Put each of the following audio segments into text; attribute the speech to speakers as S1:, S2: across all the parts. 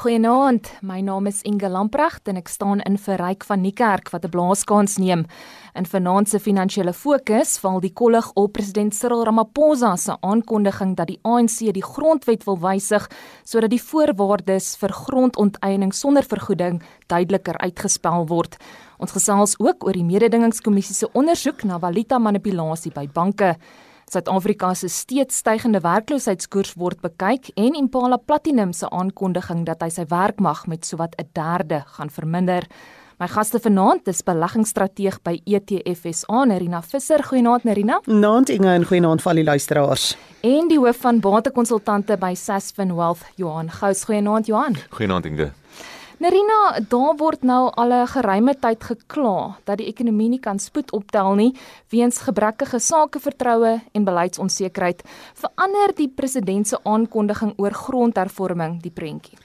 S1: Goeienaand, my naam is Inge Lamprecht en ek staan in vir Ryk van Niekerk wat 'n blaaskans neem. In vanaand se finansiële fokus val die kollig op president Cyril Ramaphosa se aankondiging dat die ANC die grondwet wil wysig sodat die voorwaardes vir grondonteiening sonder vergoeding duideliker uitgespel word. Ons gesels ook oor die mededingingskommissie se ondersoek na valuta manipulasie by banke. Suid-Afrika se steeds stygende werkloosheidskoers word bekyk en Impala Platinum se aankondiging dat hy sy werkmag met sowat 'n derde gaan verminder. My gaste vanaand is beleggingsstrateeg by ETF SA, Nerina Visser. Goeienaand Nerina.
S2: Naand Inge en goeienaand vir al die luisteraars.
S1: En die hoof van batekonsultante by Sasfin Wealth, Johan Gous. Goeienaand Johan.
S3: Goeienaand Inge.
S1: Nerina, daar word nou al 'n geruime tyd gekla dat die ekonomie nie kan spoed optel nie weens gebrekkige sakevertroue en beleidsonsekerheid. Verander die president se aankondiging oor grondhervorming die prentjie?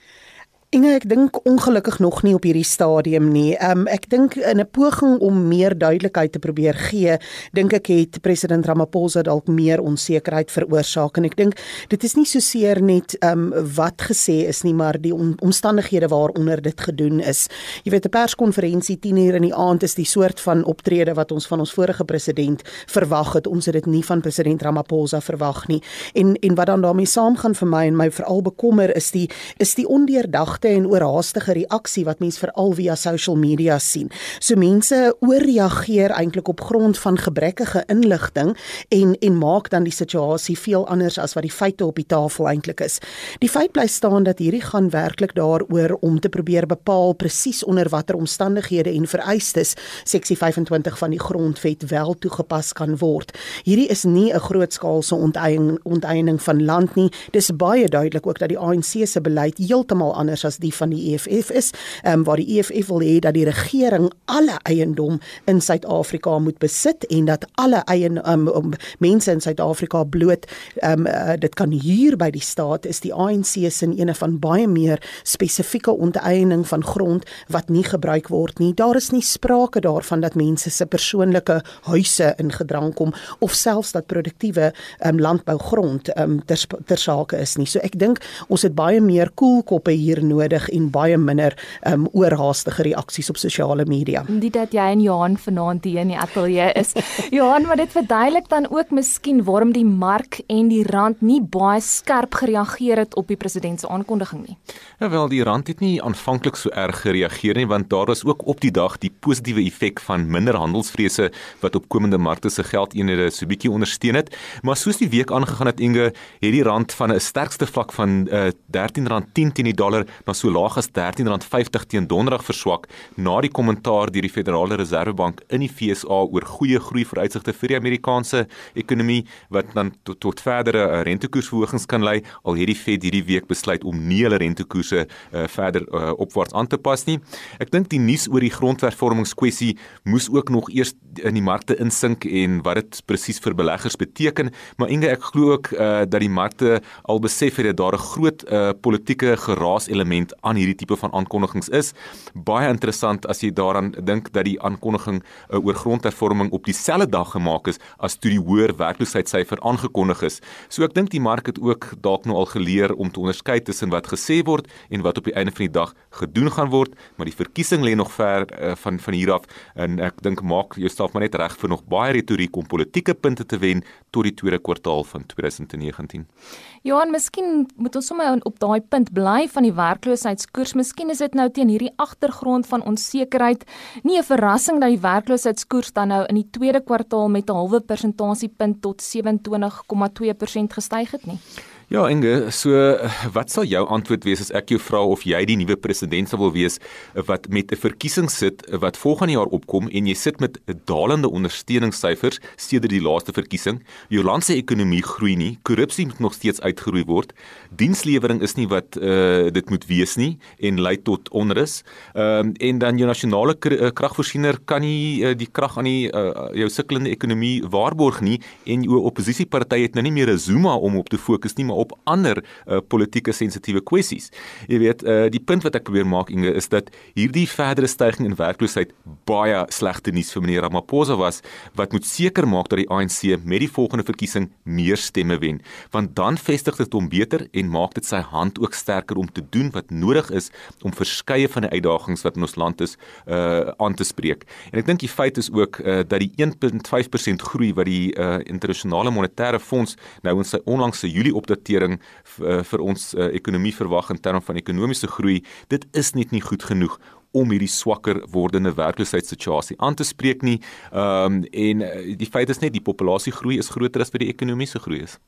S2: Inge, ek dink ongelukkig nog nie op hierdie stadium nie. Um ek dink in 'n poging om meer duidelikheid te probeer gee, dink ek het president Ramaphosa dalk meer onsekerheid veroorsaak en ek dink dit is nie so seer net um wat gesê is nie, maar die om, omstandighede waaronder dit gedoen is. Jy weet 'n perskonferensie 10:00 in die aand is die soort van optrede wat ons van ons vorige president verwag het. Ons het dit nie van president Ramaphosa verwag nie. En en wat dan daarmee saamgaan vir my en my veral bekommer is die is die ondeurdag verwagte en oorhaastige reaksie wat mense veral via social media sien. So mense ooreageer eintlik op grond van gebrekkige inligting en en maak dan die situasie veel anders as wat die feite op die tafel eintlik is. Die feit bly staan dat hierdie gaan werklik daaroor om te probeer bepaal presies onder watter omstandighede en vereistes seksie 25 van die grondwet wel toegepas kan word. Hierdie is nie 'n grootskaalse onteiening onteiening van land nie. Dis baie duidelik ook dat die ANC se beleid heeltemal anders as die van die EFF is, ehm um, waar die EFF wil hê dat die regering alle eiendom in Suid-Afrika moet besit en dat alle eien um, um, mense in Suid-Afrika bloot ehm um, uh, dit kan huur by die staat is die ANC se ene van baie meer spesifieke onteiening van grond wat nie gebruik word nie. Daar is nie sprake daarvan dat mense se persoonlike huise in gedrang kom of selfs dat produktiewe um, landbougrond um, ter ter sake is nie. So ek dink ons het baie meer koelkoppe hier nodig nodig en baie minder um oorhaastige reaksies op sosiale media.
S1: Dit dat jy en Johan vanaand hier in die ateljee is. Johan, maar dit verduidelik dan ook miskien waarom die mark en die rand nie baie skerp gereageer het op die president se aankondiging nie.
S3: Ja wel, die rand het nie aanvanklik so erg gereageer nie want daar is ook op die dag die positiewe effek van minder handelsvrese wat op komende markte se geldeenhede so bietjie ondersteun het. Maar soos die week aangegaan het Inge, het die rand van 'n sterkste vlak van uh, R13.10 teen die dollar na so laag as R13.50 teen donderdag verswak na die kommentaar deur die Federale Reservebank in die FSA oor goeie groei vooruitsigte vir die Amerikaanse ekonomie wat dan tot, tot verdere uh, rentekoersverhogings kan lei al het die Fed hierdie week besluit om nie hulle rentekoerse uh, verder uh, opwaarts aan te pas nie. Ek dink die nuus oor die grondhervormingskwessie moes ook nog eers in die markte insink en wat dit presies vir beleggers beteken, maar Inge ek glo ook uh, dat die markte al besef het dat daar 'n groot uh, politieke geraas element element aan hierdie tipe van aankondigings is. Baie interessant as jy daaraan dink dat die aankondiging uh, oor grondhervorming op dieselfde dag gemaak is as toe die hoër werkloosheidssyfer aangekondig is. So ek dink die mark het ook dalk nou al geleer om te onderskei tussen wat gesê word en wat op die einde van die dag gedoen gaan word, maar die verkiesing lê nog ver uh, van van hier af en ek dink maak jouself maar net reg vir nog baie retoriek om politieke punte te wen tot die tweede kwartaal van 2019.
S1: Johan, miskien moet ons sommer op daai punt bly van die werkloosheidskoers. Miskien is dit nou teen hierdie agtergrond van onsekerheid nie 'n verrassing dat die werkloosheidskoers dan nou in die tweede kwartaal met 'n halwe persentasiepunt tot 27,2% gestyg het nie.
S3: Ja, Inge, so wat sal jou antwoord wees as ek jou vra of jy die nuwe president sal wil wees wat met 'n verkiesing sit wat volgende jaar opkom en jy sit met dalende ondersteuningssyfers sedert die laaste verkiesing, jou land se ekonomie groei nie, korrupsie moet nog steeds uitgeroei word, dienslewering is nie wat uh, dit moet wees nie en lei tot onrus. Ehm um, en dan jou nasionale uh, kragvoorsiener kan nie uh, die krag aan die uh, jou sukkelende ekonomie waarborg nie en jou oppositieparty het nou nie meer 'n Zuma om op te fokus nie, op ander uh, politieke sensitiewe kwessies. Jy weet, uh, die punt wat ek probeer maak Inge is dat hierdie verdere stygings in werkloosheid baie slegte nuus vir meneer Ramaphosa was wat moet seker maak dat die ANC met die volgende verkiesing meer stemme wen, want dan vestig dit hom beter en maak dit sy hand ook sterker om te doen wat nodig is om verskeie van die uitdagings wat in ons land is uh aan te spreek. En ek dink die feit is ook uh dat die 1.5% groei wat die uh internasionale monetaire fonds nou in sy onlangse Julie opdatering uh, vir ons uh, ekonomie verwag in terme van ekonomiese groei, dit is net nie goed genoeg om hierdie swakker wordende werkloosheidssituasie aan te spreek nie. Ehm um, en die feit is net die populasiegroei is groter as wat die ekonomiese groei is.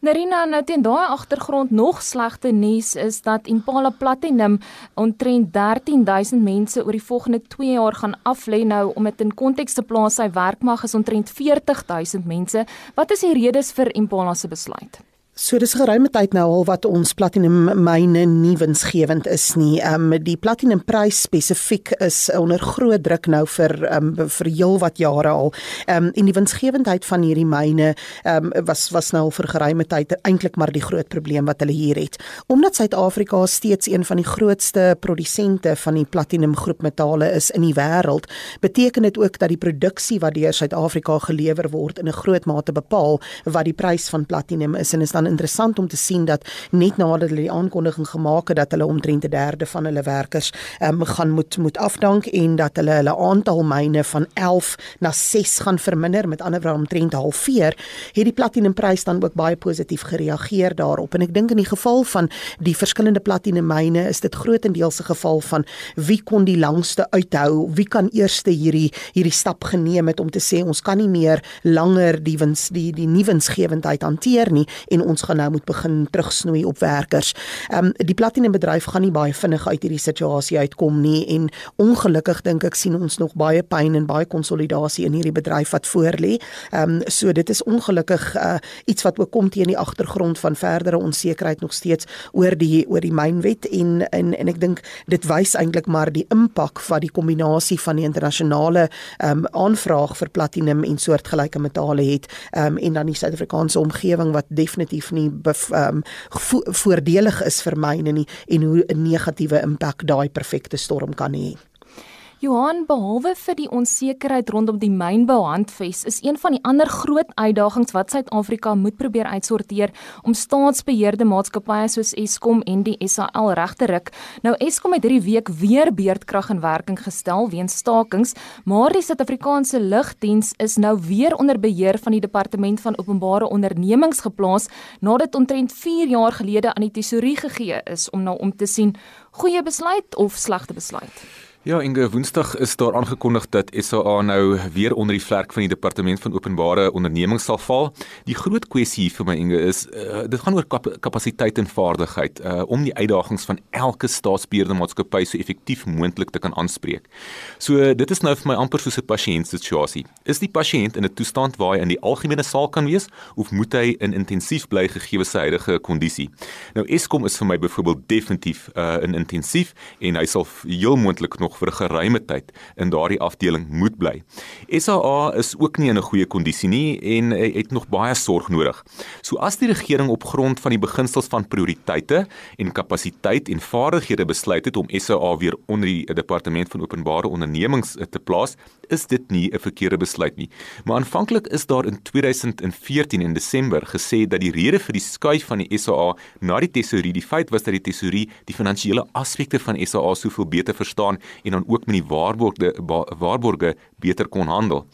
S1: Narina, nou teen daai agtergrond nog slegte nuus is dat Impala Platinum omtrent 13000 mense oor die volgende 2 jaar gaan aflê nou om dit in konteks te plaas sy werkmag is omtrent 40000 mense. Wat is die redes vir Impala se besluit?
S2: So dis geruime tyd nou al wat ons platinum myne nie winsgewend is nie. Ehm um, die platinum prys spesifiek is onder groot druk nou vir ehm um, vir heelwat jare al. Ehm um, en die winsgewendheid van hierdie myne ehm um, was was nou vir geruime tyd eintlik maar die groot probleem wat hulle hier het. Omdat Suid-Afrika steeds een van die grootste produsente van die platinum groep metale is in die wêreld, beteken dit ook dat die produksie wat deur Suid-Afrika gelewer word in 'n groot mate bepaal wat die prys van platinum is en is dan interessant om te sien dat net nadat hulle die aankondiging gemaak het dat hulle omtrent 'n derde van hulle werkers um, gaan moet moet afdank en dat hulle hulle aantal myne van 11 na 6 gaan verminder. Met ander woorde omtrent halveer, het die platinemprys dan ook baie positief gereageer daarop. En ek dink in die geval van die verskillende platinemyne is dit grootendeels 'n geval van wie kon die langste uithou, wie kan eerste hierdie hierdie stap geneem het om te sê ons kan nie meer langer die wins die die nuwe winsgewendheid hanteer nie en ons gaan nou moet begin terugsnoei op werkers. Ehm um, die platinumbedryf gaan nie baie vinnig uit hierdie situasie uitkom nie en ongelukkig dink ek sien ons nog baie pyn en baie konsolidasie in hierdie bedryf wat voorlê. Ehm um, so dit is ongelukkig uh, iets wat ook kom teen die agtergrond van verdere onsekerheid nog steeds oor die oor die mynwet en en en ek dink dit wys eintlik maar die impak van die kombinasie van die internasionale ehm um, aanvraag vir platinum en soortgelyke metale het ehm um, en dan die Suid-Afrikaanse omgewing wat definitief nie um, vo voordelig is vir myne nie en hoe 'n negatiewe impak daai perfekte storm kan hê.
S1: Johan, behalwe vir die onsekerheid rondom die mynbou handves, is een van die ander groot uitdagings wat Suid-Afrika moet probeer uitsorteer om staatsbeheerde maatskappye soos Eskom en die SAL reg te ruk. Nou Eskom het hierdie week weer beurtkrag in werking gestel weens stakings, maar die Suid-Afrikaanse lugdiens is nou weer onder beheer van die Departement van Openbare Ondernemings geplaas nadat omtrent 4 jaar gelede aan die tesourie gegee is om nou om te sien goeie besluit of slegte besluit.
S3: Ja, Inge, Woensdag is daar aangekondig dat SAA nou weer onder die vlerk van die Departement van Openbare Ondernemings sal val. Die groot kwessie vir my Inge is uh, dit gaan oor kap kapasiteit en vaardigheid uh, om die uitdagings van elke staatsbeheerde maatskappy so effektief moontlik te kan aanspreek. So dit is nou vir my amper soos 'n pasiëntsituasie. Is die pasiënt in 'n toestand waar hy in die algemene saal kan wees of moet hy in intensief bly gegee sy huidige kondisie? Nou Eskom is vir my byvoorbeeld definitief uh, in intensief en hy sal heel moontlik nog nog vir 'n geruime tyd in daardie afdeling moet bly. SAA is ook nie in 'n goeie kondisie nie en het nog baie sorg nodig. So as die regering op grond van die beginsels van prioriteite en kapasiteit en vaardighede besluit het om SAA weer onder die departement van openbare ondernemings te plaas, is dit nie 'n verkeerde besluit nie. Maar aanvanklik is daar in 2014 in Desember gesê dat die rede vir die skuif van die SAA na die tesourie die feit was dat die tesourie die finansiële aspekte van SAA soveel beter verstaan en dan ook met die waarborge waarborge beter kon handel.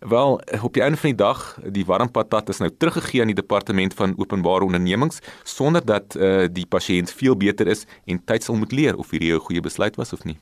S3: Wel, op die einde van die dag, die warm patat is nou teruggegee aan die departement van openbare ondernemings sonder dat uh, die pasiënt veel beter is en tyd sal moet leer of hierdie 'n goeie besluit was of nie.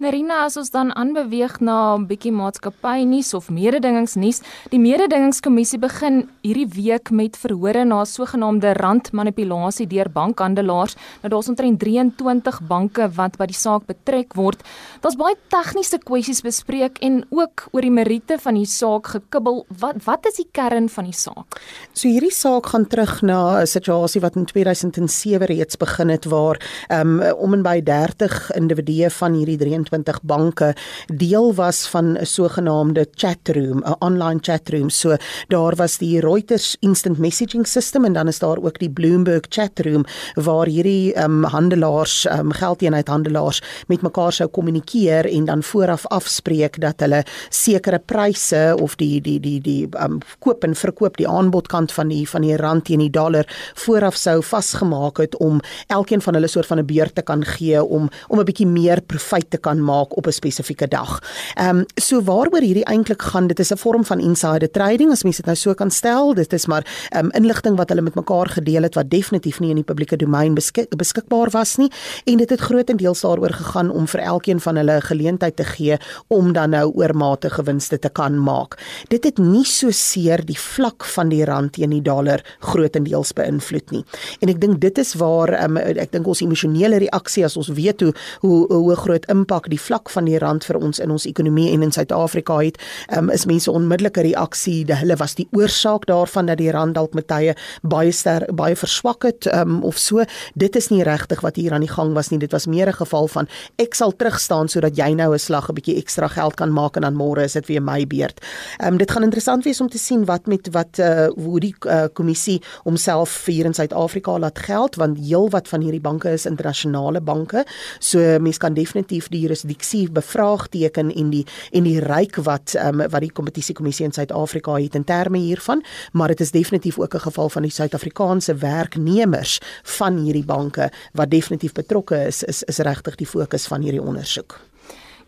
S1: Nerina as ons dan aanbeweeg na 'n bietjie maatskappy nuus of mededingingsnuus. Die mededingingskommissie begin hierdie week met verhore na sogenaamde randmanipulasie deur bankhandelaars. Nou daar's omtrent 23 banke wat by die saak betrek word. Daar's baie tegniese kwessies bespreek en ook oor die meriete van die saak gekibbel. Wat wat is die kern van die saak?
S2: So hierdie saak gaan terug na 'n situasie wat in 2007 reeds begin het waar um, om en by 30 individue van hierdie 26 banke deel was van 'n sogenaamde chatroom, 'n online chatroom. So daar was die Reuters instant messaging system en dan is daar ook die Bloomberg chatroom waar hierdie ehm um, handelaars, ehm um, geldeenheidhandelaars met mekaar sou kommunikeer en dan vooraf afspreek dat hulle sekere pryse of die die die die ehm um, koop en verkoop die aanbodkant van die van die rand teen die dollar vooraf sou vasgemaak het om elkeen van hulle soort van 'n beurt te kan gee om om 'n bietjie meer profit te kan maak op 'n spesifieke dag. Ehm um, so waaroor hierdie eintlik gaan, dit is 'n vorm van insider trading as mens dit nou so kan stel. Dit is maar ehm um, inligting wat hulle met mekaar gedeel het wat definitief nie in die publieke domein beskik, beskikbaar was nie en dit het grootendeels daaroor gegaan om vir elkeen van hulle 'n geleentheid te gee om dan nou oormatige gewinste te kan maak. Dit het nie so seer die vlak van die rand teen die dollar grootendeels beïnvloed nie. En ek dink dit is waar um, ek dink ons emosionele reaksie as ons weet hoe hoe hoe groot impak die vlak van die rand vir ons in ons ekonomie en in Suid-Afrika het, um, is mense onmiddellike reaksie, de, hulle was die oorsaak daarvan dat die rand dalk met tye baie ster baie verswak het um, of so. Dit is nie regtig wat hier aan die gang was nie. Dit was meer 'n geval van ek sal terugstaan sodat jy nou 'n slag 'n bietjie ekstra geld kan maak en dan môre is dit weer my beurt. Ehm um, dit gaan interessant wees om te sien wat met wat uh, hoe die uh, kommissie homself hier in Suid-Afrika laat geld want heelwat van hierdie banke is internasionale banke. So mense kan definitief die jurisdiksie bevraagteken en die en die ryk wat um, wat die kompetisiekommissie in Suid-Afrika het in terme hiervan, maar dit is definitief ook 'n geval van die Suid-Afrikaanse werknemers van hierdie banke wat definitief betrokke is is is regtig die fokus van hierdie ondersoek.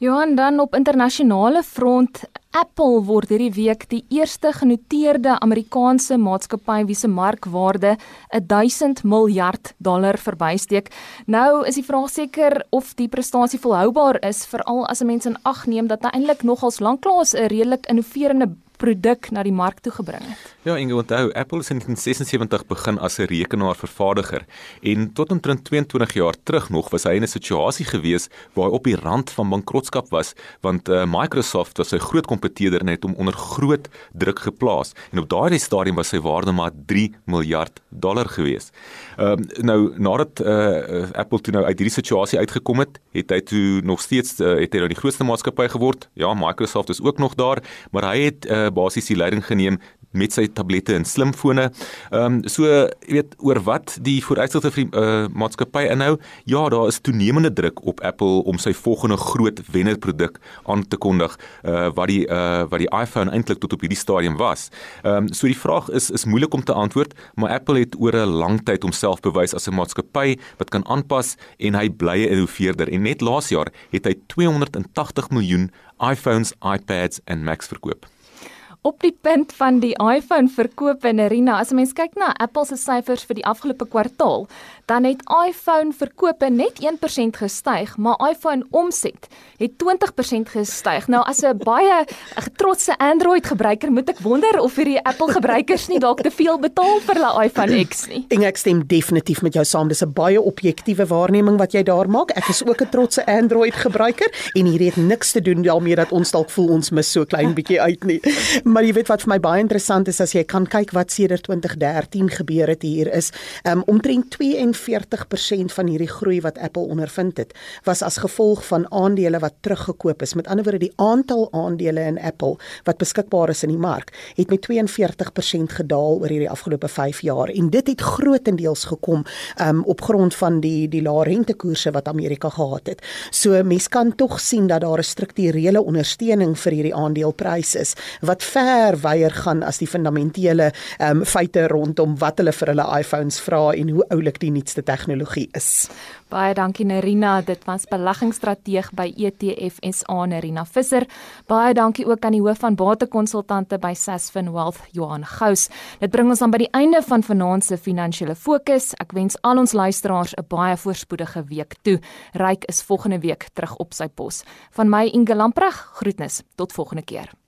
S1: Johan dan op internasionale front Apple word hierdie week die eerste genoteerde Amerikaanse maatskappy wie se markwaarde 1000 miljard dollar verbysteek. Nou is die vraag seker of die prestasie volhoubaar is veral as 'n mens in ag neem dat eintlik nogals lanklaas 'n redelik innoverende produk na die mark toe gebring het.
S3: Ja, Inge, onthou, Apple is in 1976 begin as 'n rekenaarvervaardiger en tot omtrent 22 jaar terug nog was hy in 'n situasie gewees waar hy op die rand van bankrotskap was want uh, Microsoft was sy groot kompetiteur en het hom onder groot druk geplaas en op daardie stadium was sy waarde maar 3 miljard dollar gewees. Ehm uh, nou nadat uh, Apple toe nou uit hierdie situasie uitgekom het, het hy toe nog steeds uh, het hy nou die grootste maatskappy geword. Ja, Microsoft is ook nog daar, maar hy het uh, basies die leiding geneem met sy tablette en slimfone. Ehm um, so jy weet oor wat die vooruitsigte vir die uh, maatskappy inhou. Ja, daar is toenemende druk op Apple om sy volgende groot wennerproduk aan te kondig uh, wat die uh, wat die iPhone eintlik tot op hierdie stadium was. Ehm um, so die vraag is is moeilik om te antwoord, maar Apple het oor 'n lang tyd homself bewys as 'n maatskappy wat kan aanpas en hy bly 'n innoveerder en net laas jaar het hy 280 miljoen iPhones, iPads en Macs verkoop
S1: op die punt van die iPhone verkoop in Arena. As 'n mens kyk na Apple se syfers vir die afgelope kwartaal, dan het iPhone verkope net 1% gestyg, maar iPhone omset het 20% gestyg. Nou as 'n baie trotse Android gebruiker, moet ek wonder of hierdie Apple gebruikers nie dalk te veel betaal vir hulle iPhone X nie.
S2: En ek stem definitief met jou saam. Dis 'n baie objektiewe waarneming wat jy daar maak. Ek is ook 'n trotse Android gebruiker en hierdie het niks te doen daarmee dat ons dalk voel ons mis so klein bietjie uit nie. Maar jy weet wat vir my baie interessant is as jy kan kyk wat sedert 2013 gebeur het hier is um, omtrent 42% van hierdie groei wat Apple ondervind het was as gevolg van aandele wat teruggekoop is. Met ander woorde die aantal aandele in Apple wat beskikbaar is in die mark het met 42% gedaal oor hierdie afgelope 5 jaar en dit het grootendeels gekom um, op grond van die die lae rentekoerse wat Amerika gehad het. So mense kan tog sien dat daar 'n strukturele ondersteuning vir hierdie aandelepryse is wat ver weier gaan as die fundamentele ehm um, feite rondom wat hulle vir hulle iPhones vra en hoe oulik die nuutste tegnologie is.
S1: Baie dankie Nerina, dit was beleggingsstrateeg by ETF SA Nerina Visser. Baie dankie ook aan die hoof van batekonsultante by Sasfin Wealth, Johan Gous. Dit bring ons dan by die einde van vanaand se finansiële fokus. Ek wens al ons luisteraars 'n baie voorspoedige week toe. Ryk is volgende week terug op sy pos. Van my Inge Lampreg, groetnis. Tot volgende keer.